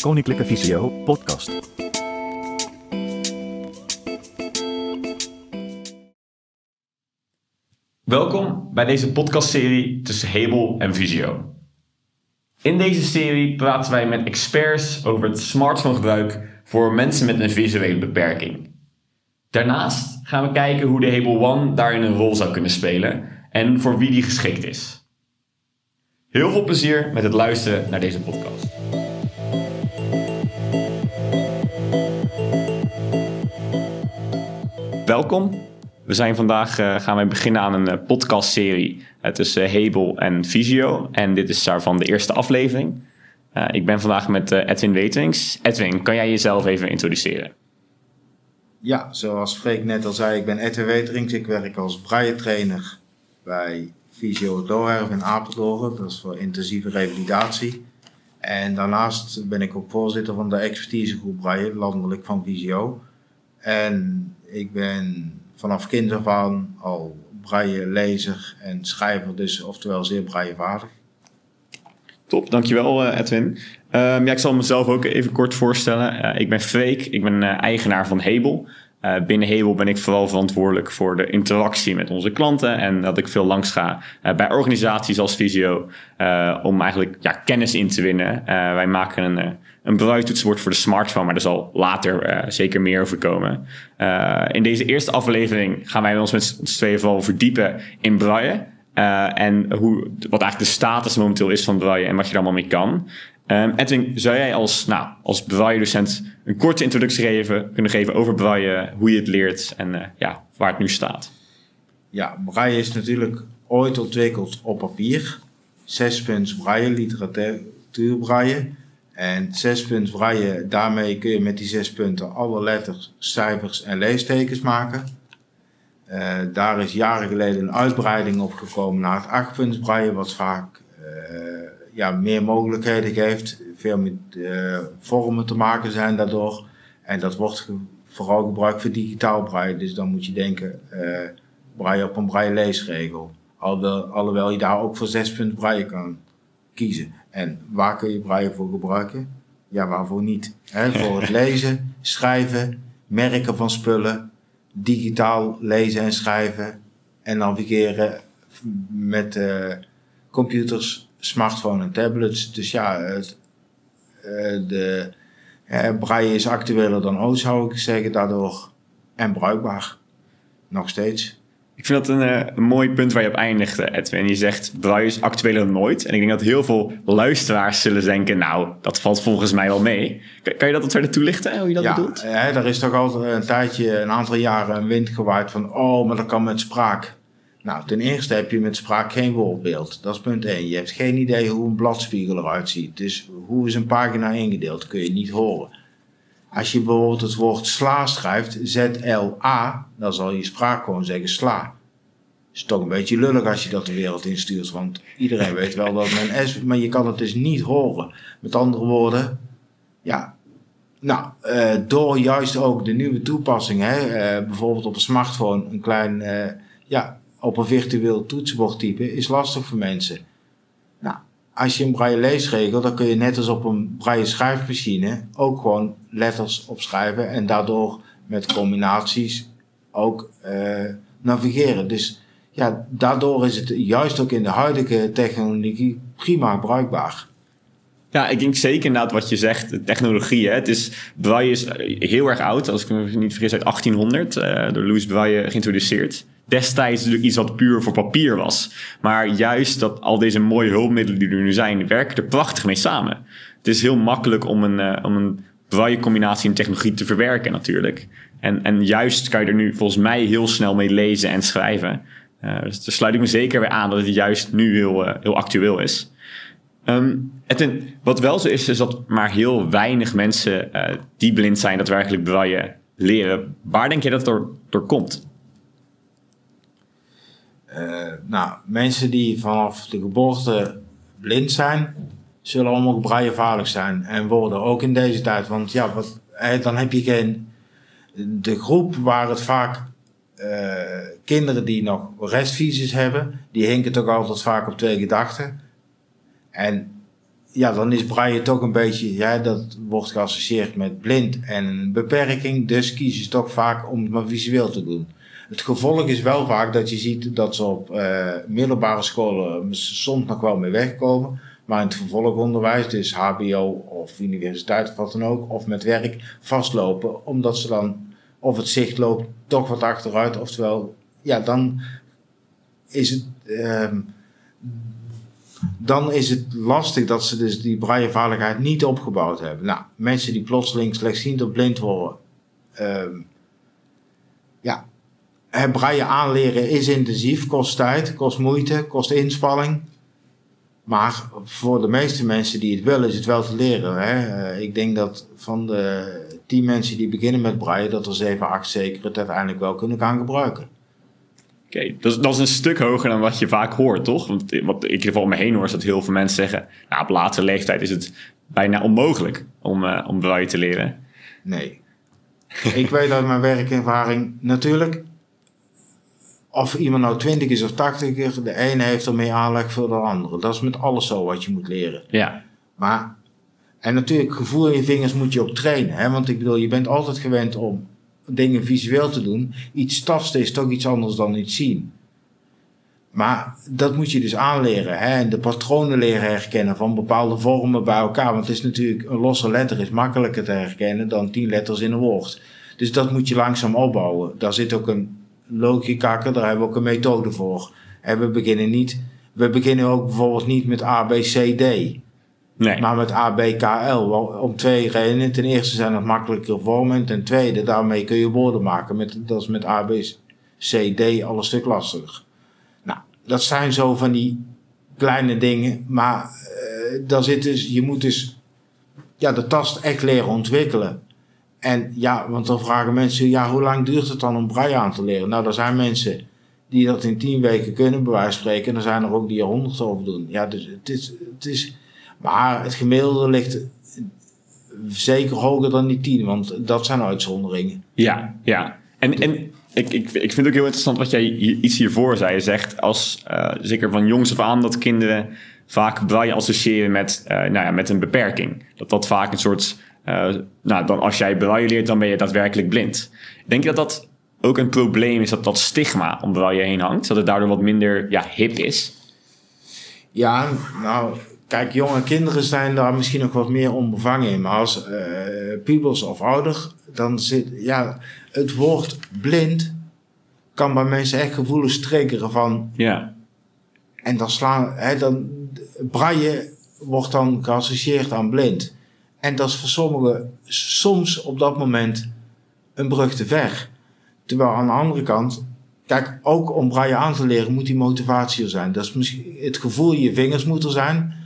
Koninklijke Visio podcast. Welkom bij deze podcastserie tussen Hebel en Visio. In deze serie praten wij met experts over het smartphonegebruik voor mensen met een visuele beperking. Daarnaast gaan we kijken hoe de Hebel One daarin een rol zou kunnen spelen en voor wie die geschikt is. Heel veel plezier met het luisteren naar deze podcast. Welkom. We zijn vandaag uh, gaan wij beginnen aan een uh, podcastserie uh, tussen Hebel en Visio. En dit is daarvan de eerste aflevering. ik ben vandaag met Edwin Wetings. Edwin, kan jij jezelf even introduceren? Ja, zoals Freek net al zei, ik ben Edwin Weterings. Ik werk als braille trainer bij Visio Doorherf in Apeldoorn. Dat is voor intensieve revalidatie. En daarnaast ben ik ook voorzitter van de expertisegroep braille, landelijk van Visio. En ik ben vanaf kind af aan al braille lezer en schrijver, dus oftewel zeer braillevaardig. Top, dankjewel uh, Edwin. Um, ja, ik zal mezelf ook even kort voorstellen. Uh, ik ben Freek, ik ben uh, eigenaar van Hebel. binnen Hebel ben ik vooral verantwoordelijk voor de interactie met onze klanten en dat ik veel langs ga bij organisaties als Visio om eigenlijk ja, kennis in te winnen. wij maken een een braille-toetsenbord voor de smartphone, maar daar zal later uh, zeker meer over komen. Uh, in deze eerste aflevering gaan wij ons met z'n tweeën vooral verdiepen in braille. Uh, en hoe, wat eigenlijk de status momenteel is van braille en wat je er allemaal mee kan. Um, Edwin, zou jij als, nou, als braille-docent een korte introductie geven, kunnen geven over braille, hoe je het leert en ja, waar het nu staat? Ja, braille is natuurlijk ooit ontwikkeld op papier. Zespunts braille, literatuur braille. En zes punt braille, daarmee kun je met die zes punten alle letters, cijfers en leestekens maken. Uh, daar is jaren geleden een uitbreiding op gekomen naar het achtpunts braille, wat vaak uh, ja, meer mogelijkheden geeft, veel met uh, vormen te maken zijn daardoor. En dat wordt vooral gebruikt voor digitaal braille, dus dan moet je denken braille op een braille leesregel. Alhoewel, alhoewel je daar ook voor zes punt braille kan kiezen. En waar kun je braille voor gebruiken? Ja, waarvoor niet? Voor het lezen, schrijven, merken van spullen, digitaal lezen en schrijven en navigeren met uh, computers, smartphone en tablets. Dus ja, het, uh, de braille is actueler dan ooit, zou ik zeggen, daardoor en bruikbaar. Nog steeds. Ik vind dat een, uh, een, mooi punt waar je op eindigt, eh, Edwin. Je zegt, braille is actueler dan nooit. En ik denk dat heel veel luisteraars zullen denken... nou, dat valt volgens mij wel mee. Kan, kan je dat wat verder toelichten, hoe je dat ja, bedoelt? Ja, er is toch altijd een tijdje, een aantal jaren een wind gewaaid van... oh, maar dat kan met spraak. Nou, ten eerste heb je met spraak geen woordbeeld. Dat is punt 1. Je hebt geen idee hoe een bladspiegel eruit ziet. Dus hoe is een pagina ingedeeld? Kun je niet horen. Als je bijvoorbeeld het woord sla schrijft, Z-L-A, dan zal je spraak gewoon zeggen sla. Is toch een beetje lullig als je dat de wereld instuurt, want iedereen weet wel dat men S, maar je kan het dus niet horen. Met andere woorden, ja, nou, uh, door juist ook de nieuwe toepassingen, hè, uh, bijvoorbeeld op een smartphone, een klein, uh, ja, op een virtueel toetsenbord typen, is lastig voor mensen. Nou, als je een braille leesregel, dan kun je net als op een braille schrijfmachine ook gewoon letters opschrijven en daardoor met combinaties ook navigeren. Dus ja, daardoor is het juist ook in de huidige technologie prima bruikbaar. Ja, ik denk zeker inderdaad wat je zegt, technologie. Hè. Het is, braille is heel erg oud, als ik me niet vergis, uit 1800, uh, door Louis Braille geïntroduceerd. Destijds natuurlijk iets wat puur voor papier was. Maar juist dat al deze mooie hulpmiddelen die er nu zijn, werken er prachtig mee samen. Het is heel makkelijk om een, uh, om een braille-combinatie in technologie te verwerken natuurlijk. En, en juist kan je er nu volgens mij heel snel mee lezen en schrijven. Uh, dus daar sluit ik me zeker weer aan dat het juist nu heel, uh, heel actueel is. Um, wat wel zo is, is dat maar heel weinig mensen die blind zijn, dat werkelijk braille leren. Waar denk je dat door, door komt? Nou, mensen die vanaf de geboorte blind zijn, zullen allemaal braillevaardig zijn. En worden ook in deze tijd. Want ja, wat, dan heb je geen... De groep waar het vaak uh, kinderen die nog restvisies hebben, die hinken toch altijd vaak op twee gedachten. En ja, dan is braille toch een beetje, ja, dat wordt geassocieerd met blind en een beperking. Dus kiezen ze toch vaak om het maar visueel te doen. Het gevolg is wel vaak dat je ziet dat ze op uh, middelbare scholen soms nog wel mee wegkomen. Maar in het vervolgonderwijs, dus HBO of universiteit of wat dan ook, of met werk, vastlopen. Omdat ze dan, of het zicht loopt toch wat achteruit. Oftewel, ja, dan is het. Uh, dan is het lastig dat ze dus die braillevaardigheid niet opgebouwd hebben. Nou, mensen die plotseling slechtziend of blind worden, um, ja, braille aanleren is intensief, kost tijd, kost moeite, kost inspanning. Maar voor de meeste mensen die het willen, is het wel te leren. Hè? Eh, ik denk dat van de tien mensen die beginnen met braille, dat er 7, 8 zeker het uiteindelijk wel kunnen gaan gebruiken. Oké, dat, is, dat is een stuk hoger dan wat je vaak hoort, toch? Want wat ik er om me heen hoor, is dat heel veel mensen zeggen... Nou, op latere leeftijd is het bijna onmogelijk om, uh, om braille te leren. Nee. ik weet uit mijn werkervaring, natuurlijk... Of iemand nou 20 is of 80 is, de ene heeft er meer aanleg voor de andere. Dat is met alles zo wat je moet leren. Ja. Maar, en natuurlijk, gevoel in je vingers moet je ook trainen. Hè? Want ik bedoel, je bent altijd gewend om dingen visueel te doen. Iets tasten is toch iets anders dan iets zien. Maar dat moet je dus aanleren. Hè? En de patronen leren herkennen van bepaalde vormen bij elkaar. Want het is natuurlijk, een losse letter is makkelijker te herkennen dan tien letters in een woord. Dus dat moet je langzaam opbouwen. Daar zit ook een logica, daar hebben we ook een methode voor. En we beginnen niet, we beginnen ook bijvoorbeeld niet met A, B, C, D. Nee. Maar met ABKL. Om twee redenen. Ten eerste zijn het makkelijker vormen. En ten tweede, daarmee kun je woorden maken. Met, dat is met ABCD al een stuk lastiger. Nou, dat zijn zo van die kleine dingen. Maar uh, daar zit dus, je moet dus ja, de tast echt leren ontwikkelen. En ja, want dan vragen mensen, ja, hoe lang duurt het dan om braille aan te leren? Nou, er zijn mensen die dat in tien weken kunnen, bij spreken. En er zijn er ook die er honderd over doen. Ja, dus het is, het is maar het gemiddelde ligt zeker hoger dan die 10, want dat zijn uitzonderingen. Ja, ja. En, en ik, ik, ik vind het ook heel interessant wat jij iets hiervoor zei. Je zegt als, uh, zeker van jongs af aan, dat kinderen vaak braille associëren met, uh, nou ja, met een beperking. Dat dat vaak een soort, uh, nou dan als jij braille leert, dan ben je daadwerkelijk blind. Denk je dat dat ook een probleem is, dat dat stigma om braille heen hangt? Dat het daardoor wat minder ja, hip is? Ja, nou, Kijk, jonge kinderen zijn daar misschien nog wat meer onbevangen in. Maar als uh, pubers of ouder, dan zit, ja, het woord blind kan bij mensen echt gevoelens triggeren van. Ja. En dan slaan, hè, dan, braille wordt dan geassocieerd aan blind. En dat is voor sommigen soms op dat moment een brug te ver. Terwijl aan de andere kant, kijk, ook om braille aan te leren moet die motivatie er zijn. Dat is misschien, het gevoel in je vingers moet er zijn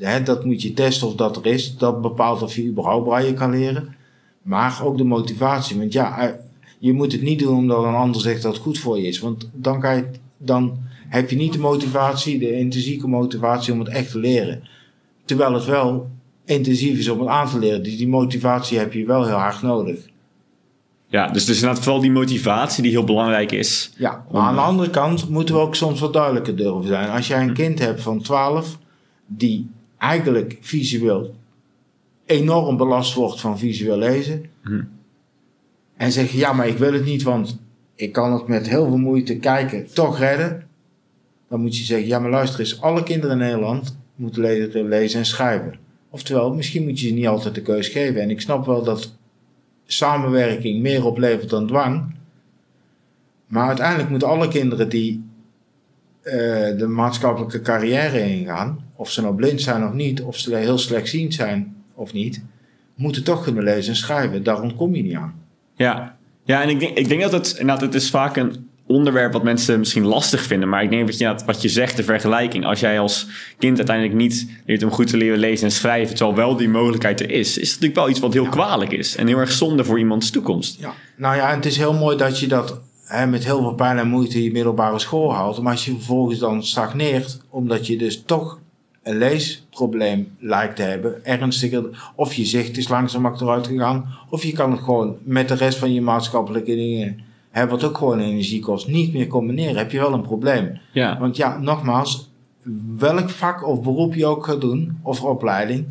hè, dat moet je testen of dat er is. Dat bepaalt of je überhaupt braille kan leren. Maar ook de motivatie. Want ja, eh, je moet het niet doen omdat een ander zegt dat het goed voor je is. Want dan, je, dan heb je niet de motivatie, de intrinsieke motivatie om het echt te leren. Terwijl het wel intensief is om het aan te leren. Dus die motivatie heb je wel heel hard nodig. Ja, dus het is inderdaad vooral die motivatie die heel belangrijk is. Ja, maar aan de andere kant moeten we ook soms wat duidelijker durven zijn. Als jij een kind hebt van 12 die eigenlijk visueel enorm belast wordt van visueel lezen. Hm. En zeg ja, maar ik wil het niet, want ik kan het met heel veel moeite kijken toch redden. Dan moet je zeggen, ja, maar luister eens, alle kinderen in Nederland moeten leren lezen en schrijven. Oftewel, misschien moet je ze niet altijd de keus geven. En ik snap wel dat samenwerking meer oplevert dan dwang. Maar uiteindelijk moeten alle kinderen die uh, de maatschappelijke carrière ingaan, of ze nou blind zijn of niet, of ze heel slechtziend zijn of niet, moeten toch kunnen lezen en schrijven. Daar ontkom je niet aan. Ja, ja en ik denk, ik denk dat het, inderdaad, het is vaak een onderwerp wat mensen misschien lastig vinden. Maar ik denk dat je, wat je zegt, de vergelijking. Als jij als kind uiteindelijk niet leert om goed te leren lezen en schrijven, terwijl wel die mogelijkheid er is, is het natuurlijk wel iets wat heel kwalijk is. En heel erg zonde voor iemands toekomst. Ja, nou ja, het is heel mooi dat je dat hè, met heel veel pijn en moeite je middelbare school haalt. Maar als je vervolgens dan stagneert, omdat je dus toch een leesprobleem lijkt te hebben, ernstiger, of je zicht is langzaam achteruit gegaan, of je kan het gewoon met de rest van je maatschappelijke dingen, hè, wat ook gewoon energie kost, niet meer combineren, heb je wel een probleem. Ja. Want ja, nogmaals, welk vak of beroep je ook gaat doen, of opleiding,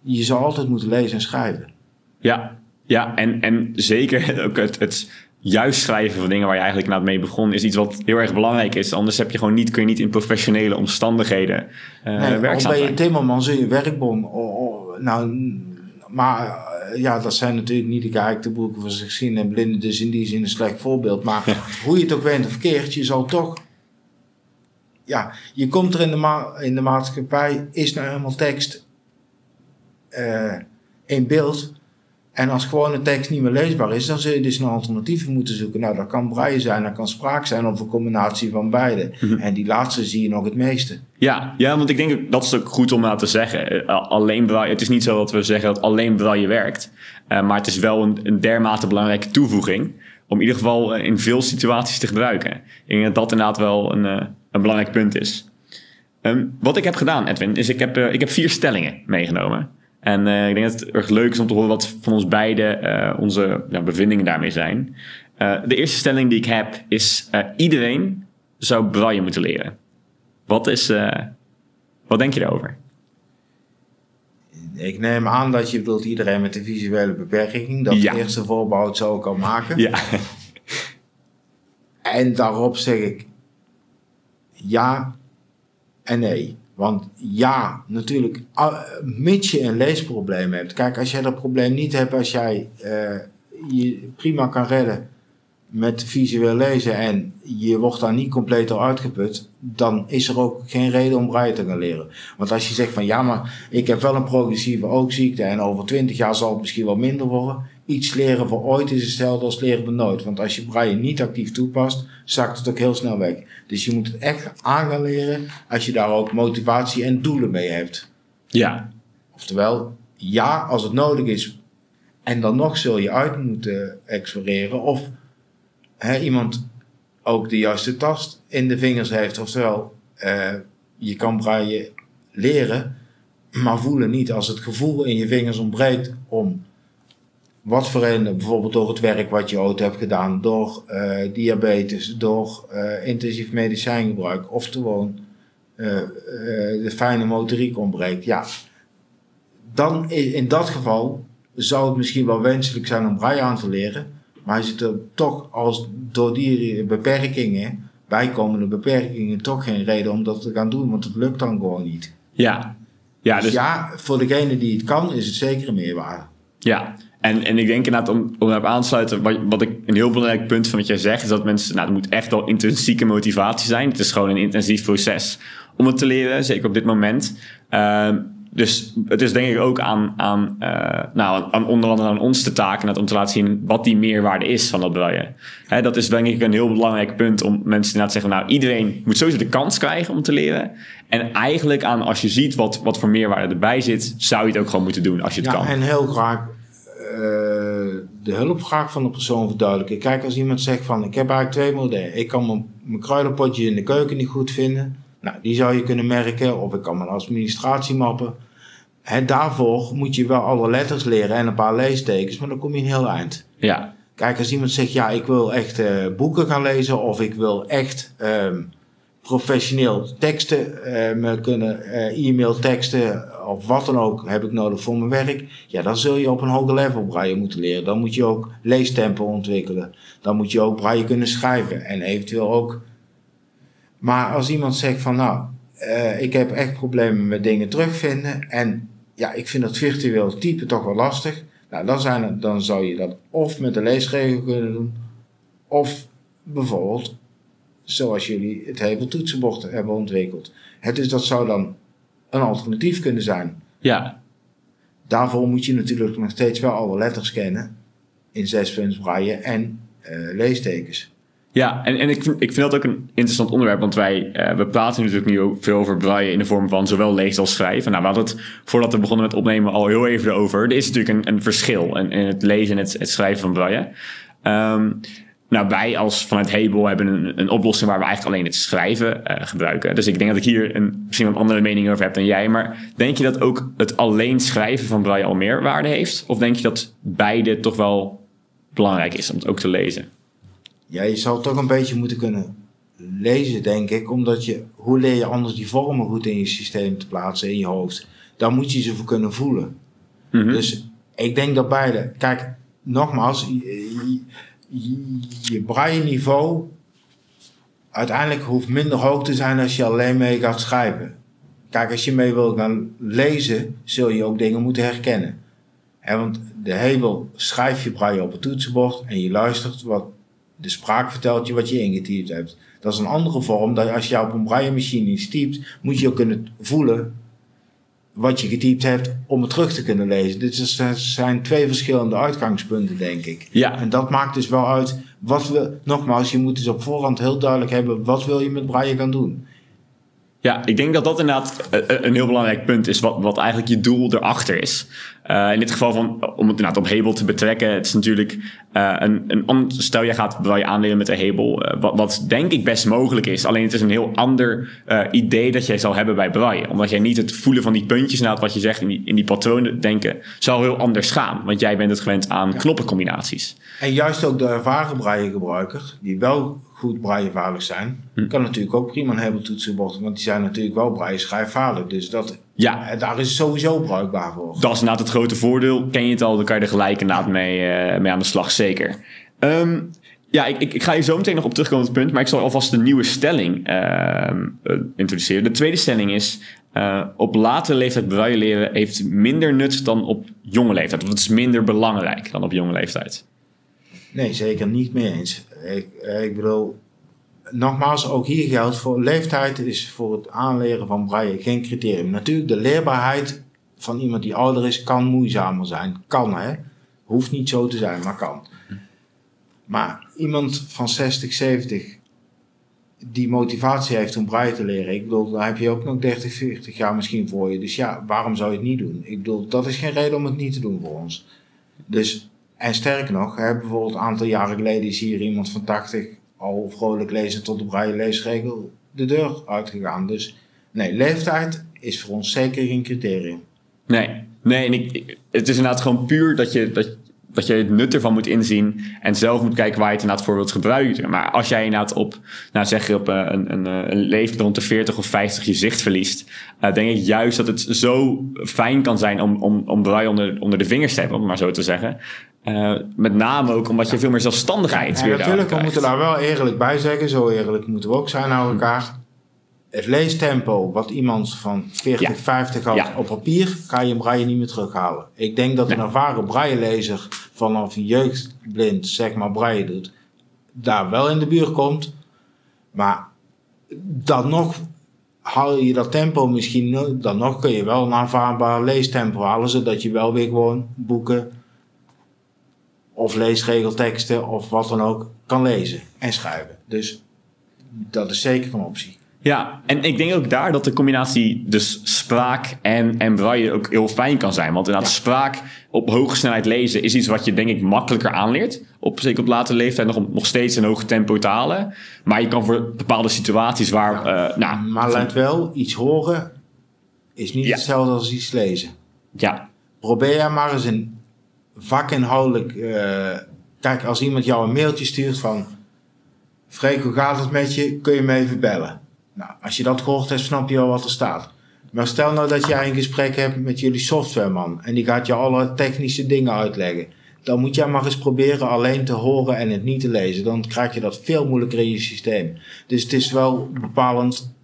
je zal altijd moeten lezen en schrijven. Ja, ja en, en zeker ook het, het juist schrijven van dingen waar je eigenlijk inderdaad mee begon, is iets wat heel erg belangrijk is. Anders heb je gewoon niet, kun je niet in professionele omstandigheden uh, nee, werkzaam ben je zijn. timmerman, zul je werkbon. Oh, oh, nou, maar uh, ja, dat zijn natuurlijk niet de geëikte boeken voor zich zien en blinden dus in die zin een slecht voorbeeld. Maar hoe je het ook went of verkeerd, je zal toch ja, je komt er in de, ma in de maatschappij, is nou helemaal tekst uh, in beeld. En als gewone tekst niet meer leesbaar is, dan zul je dus een alternatieven moeten zoeken. Nou, dat kan braille zijn, dat kan spraak zijn of een combinatie van beide. Mm -hmm. En die laatste zie je nog het meeste. Ja, ja, want ik denk dat is ook goed om na te zeggen. Alleen braille, het is niet zo dat we zeggen dat alleen braille werkt. Uh, maar het is wel een, een dermate belangrijke toevoeging. Om in ieder geval in veel situaties te gebruiken. Ik denk dat dat inderdaad wel een, een belangrijk punt is. Um, wat ik heb gedaan, Edwin, is ik heb, uh, ik heb vier stellingen meegenomen. En uh, ik denk dat het erg leuk is om te horen wat van ons beiden uh, onze ja, bevindingen daarmee zijn. de eerste stelling die ik heb is: iedereen zou braille moeten leren. Wat, is, wat denk je daarover? Ik neem aan dat je bedoelt iedereen met een visuele beperking. Dat ja. eerste voorbehoud zou ik al maken. Ja. En daarop zeg ik ja en nee. Want ja, natuurlijk, mits je een leesprobleem hebt. Kijk, als jij dat probleem niet hebt, als jij uh, je prima kan redden met visueel lezen en je wordt daar niet compleet door uitgeput, dan is er ook geen reden om braille te gaan leren. Want als je zegt van ja, maar ik heb wel een progressieve oogziekte en over 20 jaar zal het misschien wel minder worden. Iets leren voor ooit is hetzelfde als leren voor nooit. Want als je braille niet actief toepast, zakt het ook heel snel weg. Dus je moet het echt aan gaan leren als je daar ook motivatie en doelen mee hebt. Ja. Oftewel, ja, als het nodig is. En dan nog zul je uit moeten exploreren of hè, iemand ook de juiste tast in de vingers heeft. Oftewel, uh, je kan braille leren, maar voelen niet. Als het gevoel in je vingers ontbreekt om wat voor reden, bijvoorbeeld door het werk wat je ooit hebt gedaan, door uh, diabetes, door uh, intensief medicijngebruik of gewoon de fijne motoriek ontbreekt. Ja, dan in dat geval zou het misschien wel wenselijk zijn om braille aan te leren. Maar je zit er toch als door die beperkingen, bijkomende beperkingen, toch geen reden om dat te gaan doen, want het lukt dan gewoon niet. Ja. Ja, dus, dus ja, voor degene die het kan, is het zeker een meerwaarde. Ja, en, en ik denk inderdaad om, om daarop aan te sluiten, wat, wat ik een heel belangrijk punt van wat jij zegt, is dat mensen, nou, het moet echt wel intrinsieke motivatie zijn. Het is gewoon een intensief proces om het te leren, zeker op dit moment. Uh, dus het is denk ik ook aan, aan, uh, nou, aan onder andere aan ons te taken om te laten zien wat die meerwaarde is van dat braille. Hè, dat is denk ik een heel belangrijk punt om mensen te zeggen, nou iedereen moet sowieso de kans krijgen om te leren. En eigenlijk aan als je ziet wat, wat voor meerwaarde erbij zit, zou je het ook gewoon moeten doen als je het ja, kan. En heel graag de hulpvraag van de persoon verduidelijken. Kijk, als iemand zegt van ik heb eigenlijk twee modellen. Ik kan mijn, mijn kruidenpotje in de keuken niet goed vinden. Nou, die zou je kunnen merken. Of ik kan mijn administratie mappen. He, daarvoor moet je wel alle letters leren en een paar leestekens, maar dan kom je een heel eind. Ja. Kijk, als iemand zegt, ja, ik wil echt uh, boeken gaan lezen of ik wil echt um, professioneel teksten uh, me kunnen, uh, e-mail teksten of wat dan ook heb ik nodig voor mijn werk. Ja, dan zul je op een hoger level braille moeten leren. Dan moet je ook leestempo ontwikkelen. Dan moet je ook braille kunnen schrijven en eventueel ook. Maar als iemand zegt van, nou, ik heb echt problemen met dingen terugvinden en ja, ik vind dat virtueel typen toch wel lastig. Nou, dan, zijn dan zou je dat of met de leesregel kunnen doen, of bijvoorbeeld zoals jullie het hele toetsenbord hebben ontwikkeld. Het, dus dat zou dan een alternatief kunnen zijn. Ja. Daarvoor moet je natuurlijk nog steeds wel alle letters kennen in zespunts braille en uh, leestekens. Ja, en, en ik, vind, ik vind dat ook een interessant onderwerp, want wij uh, we praten natuurlijk nu ook veel over braille in de vorm van zowel lezen als schrijven. Nou, we hadden het voordat we begonnen met opnemen al heel even erover. Er is natuurlijk een, een verschil in, in het lezen en het, het schrijven van braille. Um, nou, wij als vanuit Hebel hebben een, een oplossing waar we eigenlijk alleen het schrijven uh, gebruiken. Dus ik denk dat ik hier een, misschien een andere mening over heb dan jij. Maar denk je dat ook het alleen schrijven van braille al meer waarde heeft? Of denk je dat beide toch wel belangrijk is om het ook te lezen? Ja, je zou toch een beetje moeten kunnen lezen, denk ik. Omdat je, hoe leer je anders die vormen goed in je systeem te plaatsen, in je hoofd? Daar moet je ze voor kunnen voelen. Mhm. Dus ik denk dat beide. Kijk, nogmaals, je, je, je braille niveau uiteindelijk hoeft minder hoog te zijn als je alleen mee gaat schrijven. Kijk, als je mee wil gaan lezen, zul je ook dingen moeten herkennen. Want de hebel schrijf je braille op het toetsenbord en je luistert wat de spraak vertelt je wat je ingetypt hebt. Dat is een andere vorm dat als je op een braille machine iets typt, moet je ook kunnen voelen wat je getypt hebt om het terug te kunnen lezen. Dit is- zijn twee verschillende uitgangspunten, denk ik. Ja. En dat maakt dus wel uit wat we, nogmaals, je moet dus op voorhand heel duidelijk hebben, wat wil je met braille gaan doen? Ja, ik denk dat dat inderdaad eh, eh, een heel belangrijk punt is, wat, wat eigenlijk je doel erachter is. Eh, in dit geval, van, om het inderdaad op Hebel te betrekken, het is natuurlijk een, een stel je gaat wel je aanleren met de Hebel, wat, wat denk ik best mogelijk is. Alleen het is een heel ander idee dat jij zal hebben bij Braille. Omdat jij niet het voelen van die puntjes, inderdaad wat je zegt, in die, in die patronen denken, zal heel anders gaan. Want jij bent het gewend aan knoppencombinaties. En juist ook de ervaren braillegebruiker, die wel goed braillevaardig zijn, Hm. kan natuurlijk ook prima een hebeltoetsenbord, want die zijn natuurlijk wel braille schrijfvaardig. Dus dat, Ja, eh, daar is het sowieso bruikbaar voor. Dat is inderdaad het grote voordeel. Ken je het al, dan kan je er gelijk inderdaad mee, eh, mee aan de slag, zeker. Ehm, ja, ik, ik, ik ga hier zo meteen nog op terugkomen op het punt, maar ik zal alvast de nieuwe stelling ehm, eh, introduceren. De tweede stelling is, op latere leeftijd braille leren heeft minder nut dan op jonge leeftijd. Of het is minder belangrijk dan op jonge leeftijd. Nee, zeker niet mee eens. Ik, eh, ik bedoel, nogmaals, ook hier geldt voor leeftijd is voor het aanleren van braille geen criterium. Natuurlijk, de leerbaarheid van iemand die ouder is kan moeizamer zijn. Kan hè. Hoeft niet zo te zijn, maar kan. Maar iemand van 60, 70 die motivatie heeft om braille te leren. Ik bedoel, daar heb je ook nog 30, 40 jaar misschien voor je. Dus ja, waarom zou je het niet doen? Ik bedoel, dat is geen reden om het niet te doen voor ons. Dus, en sterker nog, hè, bijvoorbeeld een aantal jaren geleden is hier iemand van 80 al vrolijk lezen tot de braille leesregel de deur uitgegaan. Dus nee, leeftijd is voor ons zeker geen criterium. Nee, nee en ik, het is inderdaad gewoon puur dat je, dat, dat je het nut ervan moet inzien en zelf moet kijken waar je het inderdaad voor wilt gebruiken. Maar als jij inderdaad op, nou zeg je op eh, een, een, eh, een leeftijd rond de 40 of 50 je zicht verliest, eh, denk ik juist dat het zo fijn kan zijn om, om, om braille onder, onder de vingers te hebben, om maar zo te zeggen. Eh, met name ook omdat je veel meer zelfstandigheid weer natuurlijk, we moeten daar wel eerlijk bij zeggen, zo eerlijk moeten we ook zijn naar elkaar. Het leestempo wat iemand van 40, Ja. 50 had Ja. op papier, kan je in braille niet meer terughalen. Ik denk dat een ervaren braillelezer vanaf jeugdblind, zeg maar, braille doet, daar wel in de buurt komt. Maar dan nog haal je dat tempo misschien, dan nog kun je wel een aanvaardbaar leestempo halen, zodat je wel weer gewoon boeken of leesregelteksten of wat dan ook kan lezen en schrijven. Dus dat is zeker een optie. Ja, en ik denk ook daar dat de combinatie dus spraak en, en braille ook heel fijn kan zijn. Want inderdaad, Ja. spraak op hoge snelheid lezen is iets wat je denk ik makkelijker aanleert. Op, zeker op latere leeftijd nog, nog steeds een hoog tempo te halen. Maar je kan voor bepaalde situaties waar... eh, nou, Maar let wel, iets horen is niet Ja. hetzelfde als iets lezen. ja, Probeer maar eens een vakinhoudelijk... eh kijk, als iemand jou een mailtje stuurt van... Freek, hoe gaat het met je? Kun je me even bellen? Nou, als je dat gehoord hebt, snap je al wat er staat. Maar stel nou dat jij een gesprek hebt met jullie softwareman... en die gaat je alle technische dingen uitleggen. Dan moet jij maar eens proberen alleen te horen en het niet te lezen. Dan krijg je dat veel moeilijker in je systeem. Dus het is wel bepalend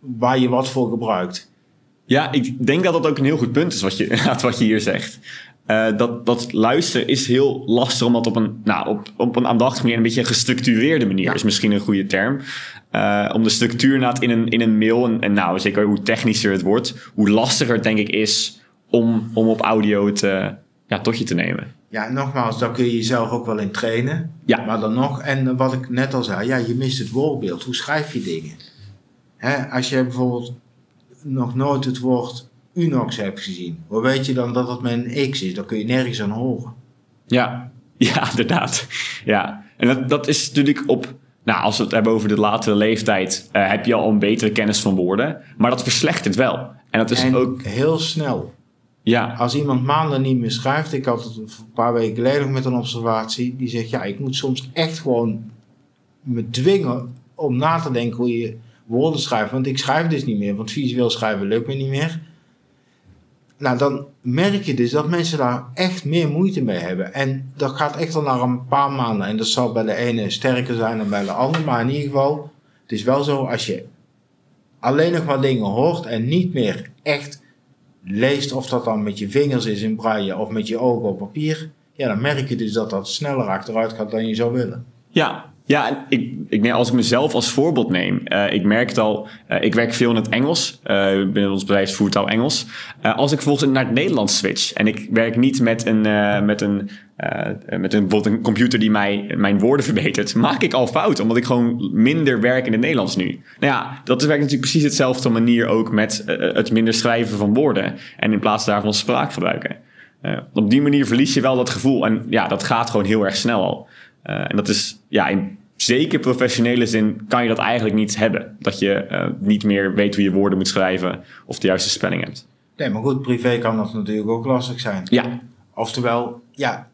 waar je wat voor gebruikt. Ja, ik denk dat dat ook een heel goed punt is wat je, wat je hier zegt. Eh, dat, dat luisteren is heel lastig om dat op een, nou, op, op een aandachtige manier, een beetje een gestructureerde manier, Ja. is misschien een goede term. Eh, om de structuur in een, in een mail, en, en nou, zeker hoe technischer het wordt, hoe lastiger het denk ik is om, om op audio het eh, ja, tot je te nemen. Ja, nogmaals, daar kun je jezelf ook wel in trainen. Ja. Maar dan nog, en wat ik net al zei, ja, je mist het woordbeeld. Hoe schrijf je dingen? Hè, als je bijvoorbeeld nog nooit het woord Unox hebt gezien, hoe weet je dan dat het met een X is? Dan kun je nergens aan horen. Ja, ja, inderdaad. Ja, en dat, dat is natuurlijk op. Nou, als we het hebben over de latere leeftijd, eh, heb je al een betere kennis van woorden. Maar dat verslechtert wel. En dat is en ook. heel snel. Ja, Als iemand maanden niet meer schrijft, ik had het een paar weken geleden nog met een observatie, die zegt, ja, ik moet soms echt gewoon me dwingen om na te denken hoe je woorden schrijft. Want ik schrijf dus niet meer, want visueel schrijven lukt me niet meer. Nou, dan merk je dus dat mensen daar echt meer moeite mee hebben. En dat gaat echt al naar een paar maanden. En dat zal bij de ene sterker zijn dan bij de ander. Maar in ieder geval, het is wel zo als je alleen nog maar dingen hoort en niet meer echt leest, of dat dan met je vingers is in braille of met je ogen op papier, ja, dan merk je dus dat dat sneller achteruit gaat dan je zou willen. Ja, ja, ik, ik als ik mezelf als voorbeeld neem, uh, ik merk het al, uh, ik werk veel in het Engels, uh, binnen ons bedrijf voertaal Engels. als ik volgens naar het Nederlands switch en ik werk niet met een, met een, met een, bijvoorbeeld een computer die mij, mijn woorden verbetert, maak ik al fouten, omdat ik gewoon minder werk in het Nederlands nu. Nou ja, dat werkt natuurlijk precies hetzelfde manier ook met het minder schrijven van woorden en in plaats daarvan spraak gebruiken. op die manier verlies je wel dat gevoel en ja, dat gaat gewoon heel erg snel al. En dat is, ja, in zeker professionele zin kan je dat eigenlijk niet hebben. Dat je uh, niet meer weet hoe je woorden moet schrijven of de juiste spelling hebt. Nee, maar goed, privé kan dat natuurlijk ook lastig zijn. Ja. Oftewel, ja,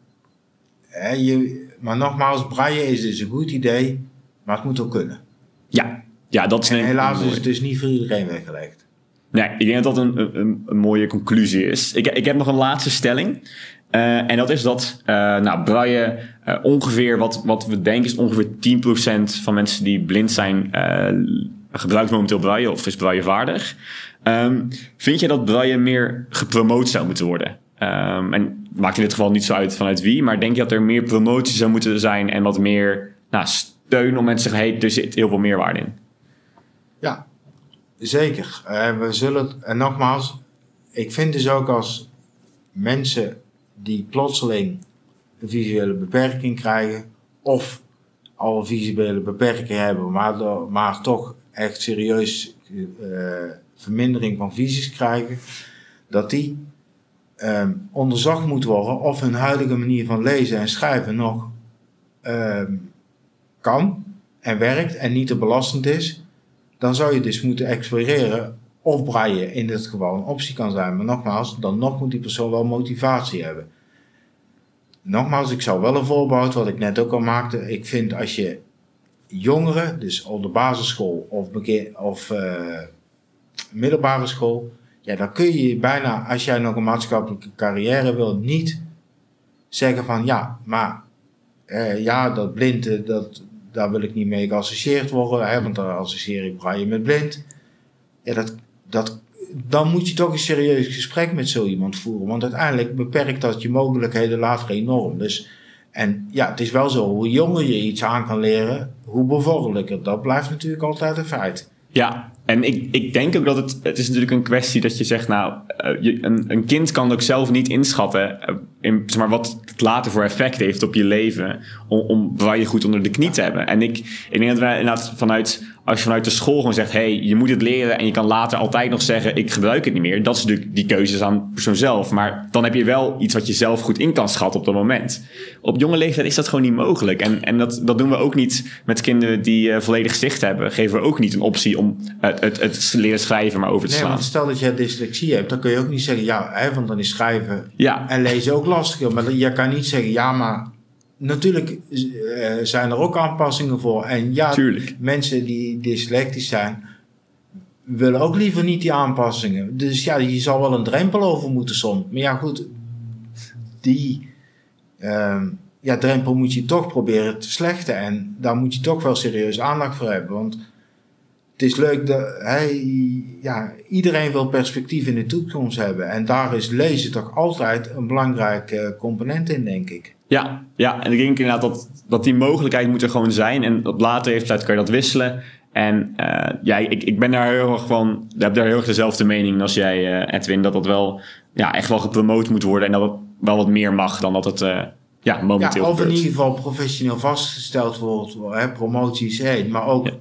hè, je, maar nogmaals, braille is dus een goed idee, maar het moet ook kunnen. Ja, ja dat is en helaas is het dus niet voor iedereen weggelegd. Nee, ik denk dat dat een, een, een mooie conclusie is. Ik, ik heb nog een laatste stelling. Uh, en dat is dat, uh, nou, braille uh, ongeveer, wat, wat we denken is ongeveer 10% van mensen die blind zijn, gebruikt momenteel braille of is braille vaardig. Um, vind je dat braille meer gepromoot zou moeten worden? Um, en maakt in dit geval niet zo uit vanuit wie, maar denk je dat er meer promotie zou moeten zijn en wat meer nou, steun om mensen te zeggen, hey, er zit heel veel meerwaarde in? Ja, zeker. we zullen, en nogmaals, ik vind dus ook als mensen die plotseling een visuele beperking krijgen of al een visuele beperking hebben, maar, maar toch echt serieus uh, vermindering van visies krijgen, dat die um, onderzocht moet worden of hun huidige manier van lezen en schrijven nog um, kan en werkt en niet te belastend is, dan zou je dus moeten exploreren of braille in dit geval een optie kan zijn. Maar nogmaals, dan nog moet die persoon wel motivatie hebben. Nogmaals, ik zou wel een voorbehoud, wat ik net ook al maakte. Ik vind als je jongeren, dus op de basisschool of, of uh, middelbare school, ja, dan kun je bijna, als jij nog een maatschappelijke carrière wil, niet zeggen van ja, maar uh, ja, dat blind, dat, daar wil ik niet mee geassocieerd worden, hè, want dan associeer ik braille met blind. Ja, dat, dat, dan moet je toch een serieus gesprek met zo iemand voeren. Want uiteindelijk beperkt dat je mogelijkheden later enorm. Dus, en ja, het is wel zo, hoe jonger je iets aan kan leren, hoe bevorderlijker. Dat blijft natuurlijk altijd een feit. Ja, en ik, ik denk ook dat het, het is natuurlijk een kwestie dat je zegt, nou, je, een, een kind kan ook zelf niet inschatten uh, in, zeg maar, wat het later voor effect heeft op je leven, om, om waar je goed onder de knie te hebben. En ik, ik denk dat wij inderdaad vanuit als je vanuit de school gewoon zegt, hey, je moet het leren en je kan later altijd nog zeggen, ik gebruik het niet meer. Dat is natuurlijk die keuzes aan de persoon zelf. Maar dan heb je wel iets wat je zelf goed in kan schatten op dat moment. Op jonge leeftijd is dat gewoon niet mogelijk. En, en dat, dat doen we ook niet met kinderen die uh, volledig zicht hebben. Geven we ook niet een optie om het, het, het leren schrijven maar over te nee, slaan. Want stel dat je dyslexie hebt, dan kun je ook niet zeggen, ja, hè, want dan is schrijven ja. en lezen ook lastiger. Maar je kan niet zeggen, ja, maar natuurlijk uh, zijn er ook aanpassingen voor. En ja, Tuurlijk. mensen die dyslectisch zijn, willen ook liever niet die aanpassingen. Dus ja, je zal wel een drempel over moeten soms. Maar ja, goed, die uh, ja, drempel moet je toch proberen te slechten. En daar moet je toch wel serieus aandacht voor hebben. Want het is leuk dat hij, ja, iedereen wil perspectief in de toekomst hebben. En daar is lezen toch altijd een belangrijk component in, denk ik. Ja, ja, en ik denk inderdaad dat, dat die mogelijkheid moet er gewoon zijn. En op later leeftijd kan je dat wisselen. En uh, ja, ik, ik ben daar heel erg van, ik heb daar heel erg dezelfde mening als jij, uh, Edwin, dat dat wel ja, echt wel gepromoot moet worden en dat het wel wat meer mag dan dat het uh, ja, momenteel ja, Of in ieder geval professioneel vastgesteld wordt, hè, promoties heen. Maar ook, ja.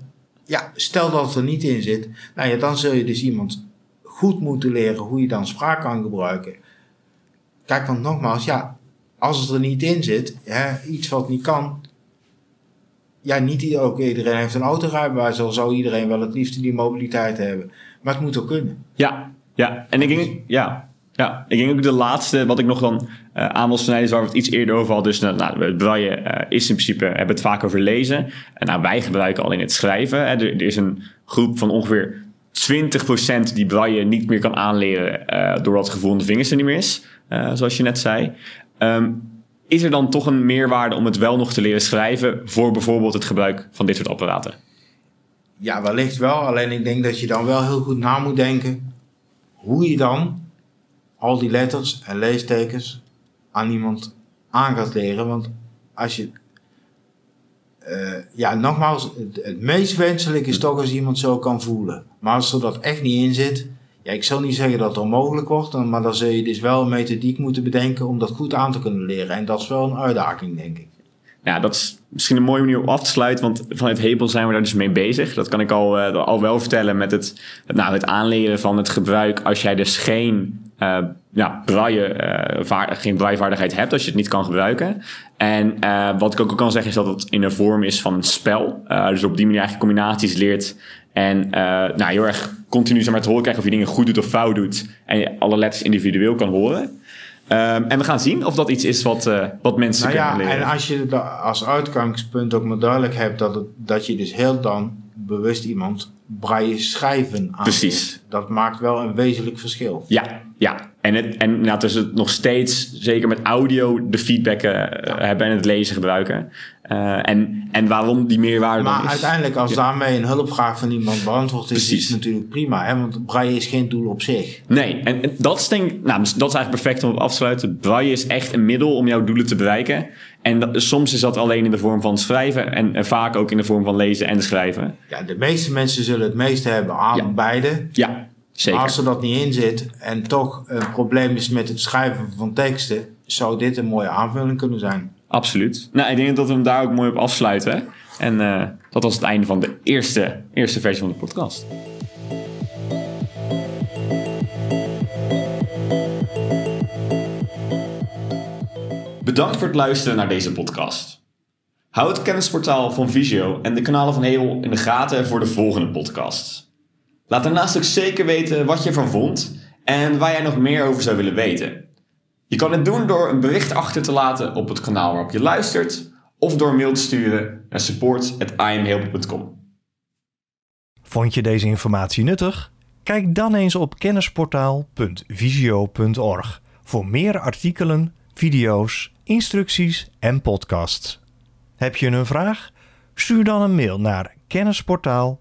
ja, stel dat het er niet in zit, nou ja, dan zul je dus iemand goed moeten leren hoe je dan spraak kan gebruiken. Kijk, want nogmaals, ja, als het er niet in zit, hè, iets wat niet kan. Ja, niet ook iedereen heeft een autorijbewijs, al zou iedereen wel het liefst die mobiliteit hebben. Maar het moet ook kunnen. Ja, ja. en ik denk, ja. Ja, ik denk ook de laatste wat ik nog dan uh, aan wil snijden is waar we het iets eerder over hadden. Dus nou, nou het braille uh, is in principe, hebben het vaak over lezen. En nou, wij gebruiken alleen het schrijven. Hè. Er, er, is een groep van ongeveer 20% die braille niet meer kan aanleren uh, doordat het gevoel in de vingers er niet meer is. zoals je net zei. Um, is er dan toch een meerwaarde om het wel nog te leren schrijven voor bijvoorbeeld het gebruik van dit soort apparaten? Ja, wellicht wel. Alleen ik denk dat je dan wel heel goed na moet denken hoe je dan al die letters en leestekens aan iemand aan gaat leren. Want als je. Uh, ja, nogmaals, het, het meest wenselijk is toch als iemand zo kan voelen. Maar als er dat echt niet in zit, ik zal niet zeggen dat het onmogelijk wordt, maar dan zul je dus wel een methodiek moeten bedenken om dat goed aan te kunnen leren. En dat is wel een uitdaging, denk ik. Ja, dat is misschien een mooie manier om af te sluiten, want vanuit Hebel zijn we daar dus mee bezig. Dat kan ik al, uh, al wel vertellen met het, nou, het aanleren van het gebruik als jij dus geen uh, ja, braille, geen braillevaardigheid hebt, als je het niet kan gebruiken. En wat ik ook kan zeggen is dat het in de vorm is van een spel. dus op die manier eigenlijk combinaties leert en nou, heel erg continu zeg maar, te horen krijgen of je dingen goed doet of fout doet. En je alle letters individueel kan horen. Um, en we gaan zien of dat iets is wat, uh, wat mensen nou kunnen ja, leren. En als je als uitgangspunt ook maar duidelijk hebt dat, het, dat je dus heel dan bewust iemand braille schrijven aan Precies. Dat maakt wel een wezenlijk verschil. Ja, ja. En, het, en nou, dus het nog steeds, zeker met audio, de feedback uh, hebben en het lezen gebruiken. Uh, en, en waarom die meerwaarde Maar is. uiteindelijk, als daarmee een hulpvraag van iemand beantwoord is, is het natuurlijk prima. Hè? Want braille is geen doel op zich. Nee, en, en dat, is denk, nou, dat is eigenlijk perfect om op af te sluiten. Braille is echt een middel om jouw doelen te bereiken. En dat, soms is dat alleen in de vorm van schrijven en, en, vaak ook in de vorm van lezen en schrijven. Ja, de meeste mensen zullen het meeste hebben aan ja. beide. Ja, zeker. Als er dat niet in zit en toch een probleem is met het schrijven van teksten, zou dit een mooie aanvulling kunnen zijn. Absoluut. Nou, ik denk dat we hem daar ook mooi op afsluiten. En uh, dat was het einde van de eerste, eerste versie van de podcast. Bedankt voor het luisteren naar deze podcast. Houd het kennisportaal van Visio en de kanalen van Hebel in de gaten voor de volgende podcast. Laat daarnaast ook zeker weten wat je ervan vond en waar jij nog meer over zou willen weten. Je kan het doen door een bericht achter te laten op het kanaal waarop je luistert of door mail te sturen naar support.imhelp.com. Vond je deze informatie nuttig? Kijk dan eens op kennisportaal.visio.org voor meer artikelen, video's, instructies en podcasts. Heb je een vraag? Stuur dan een mail naar kennisportaal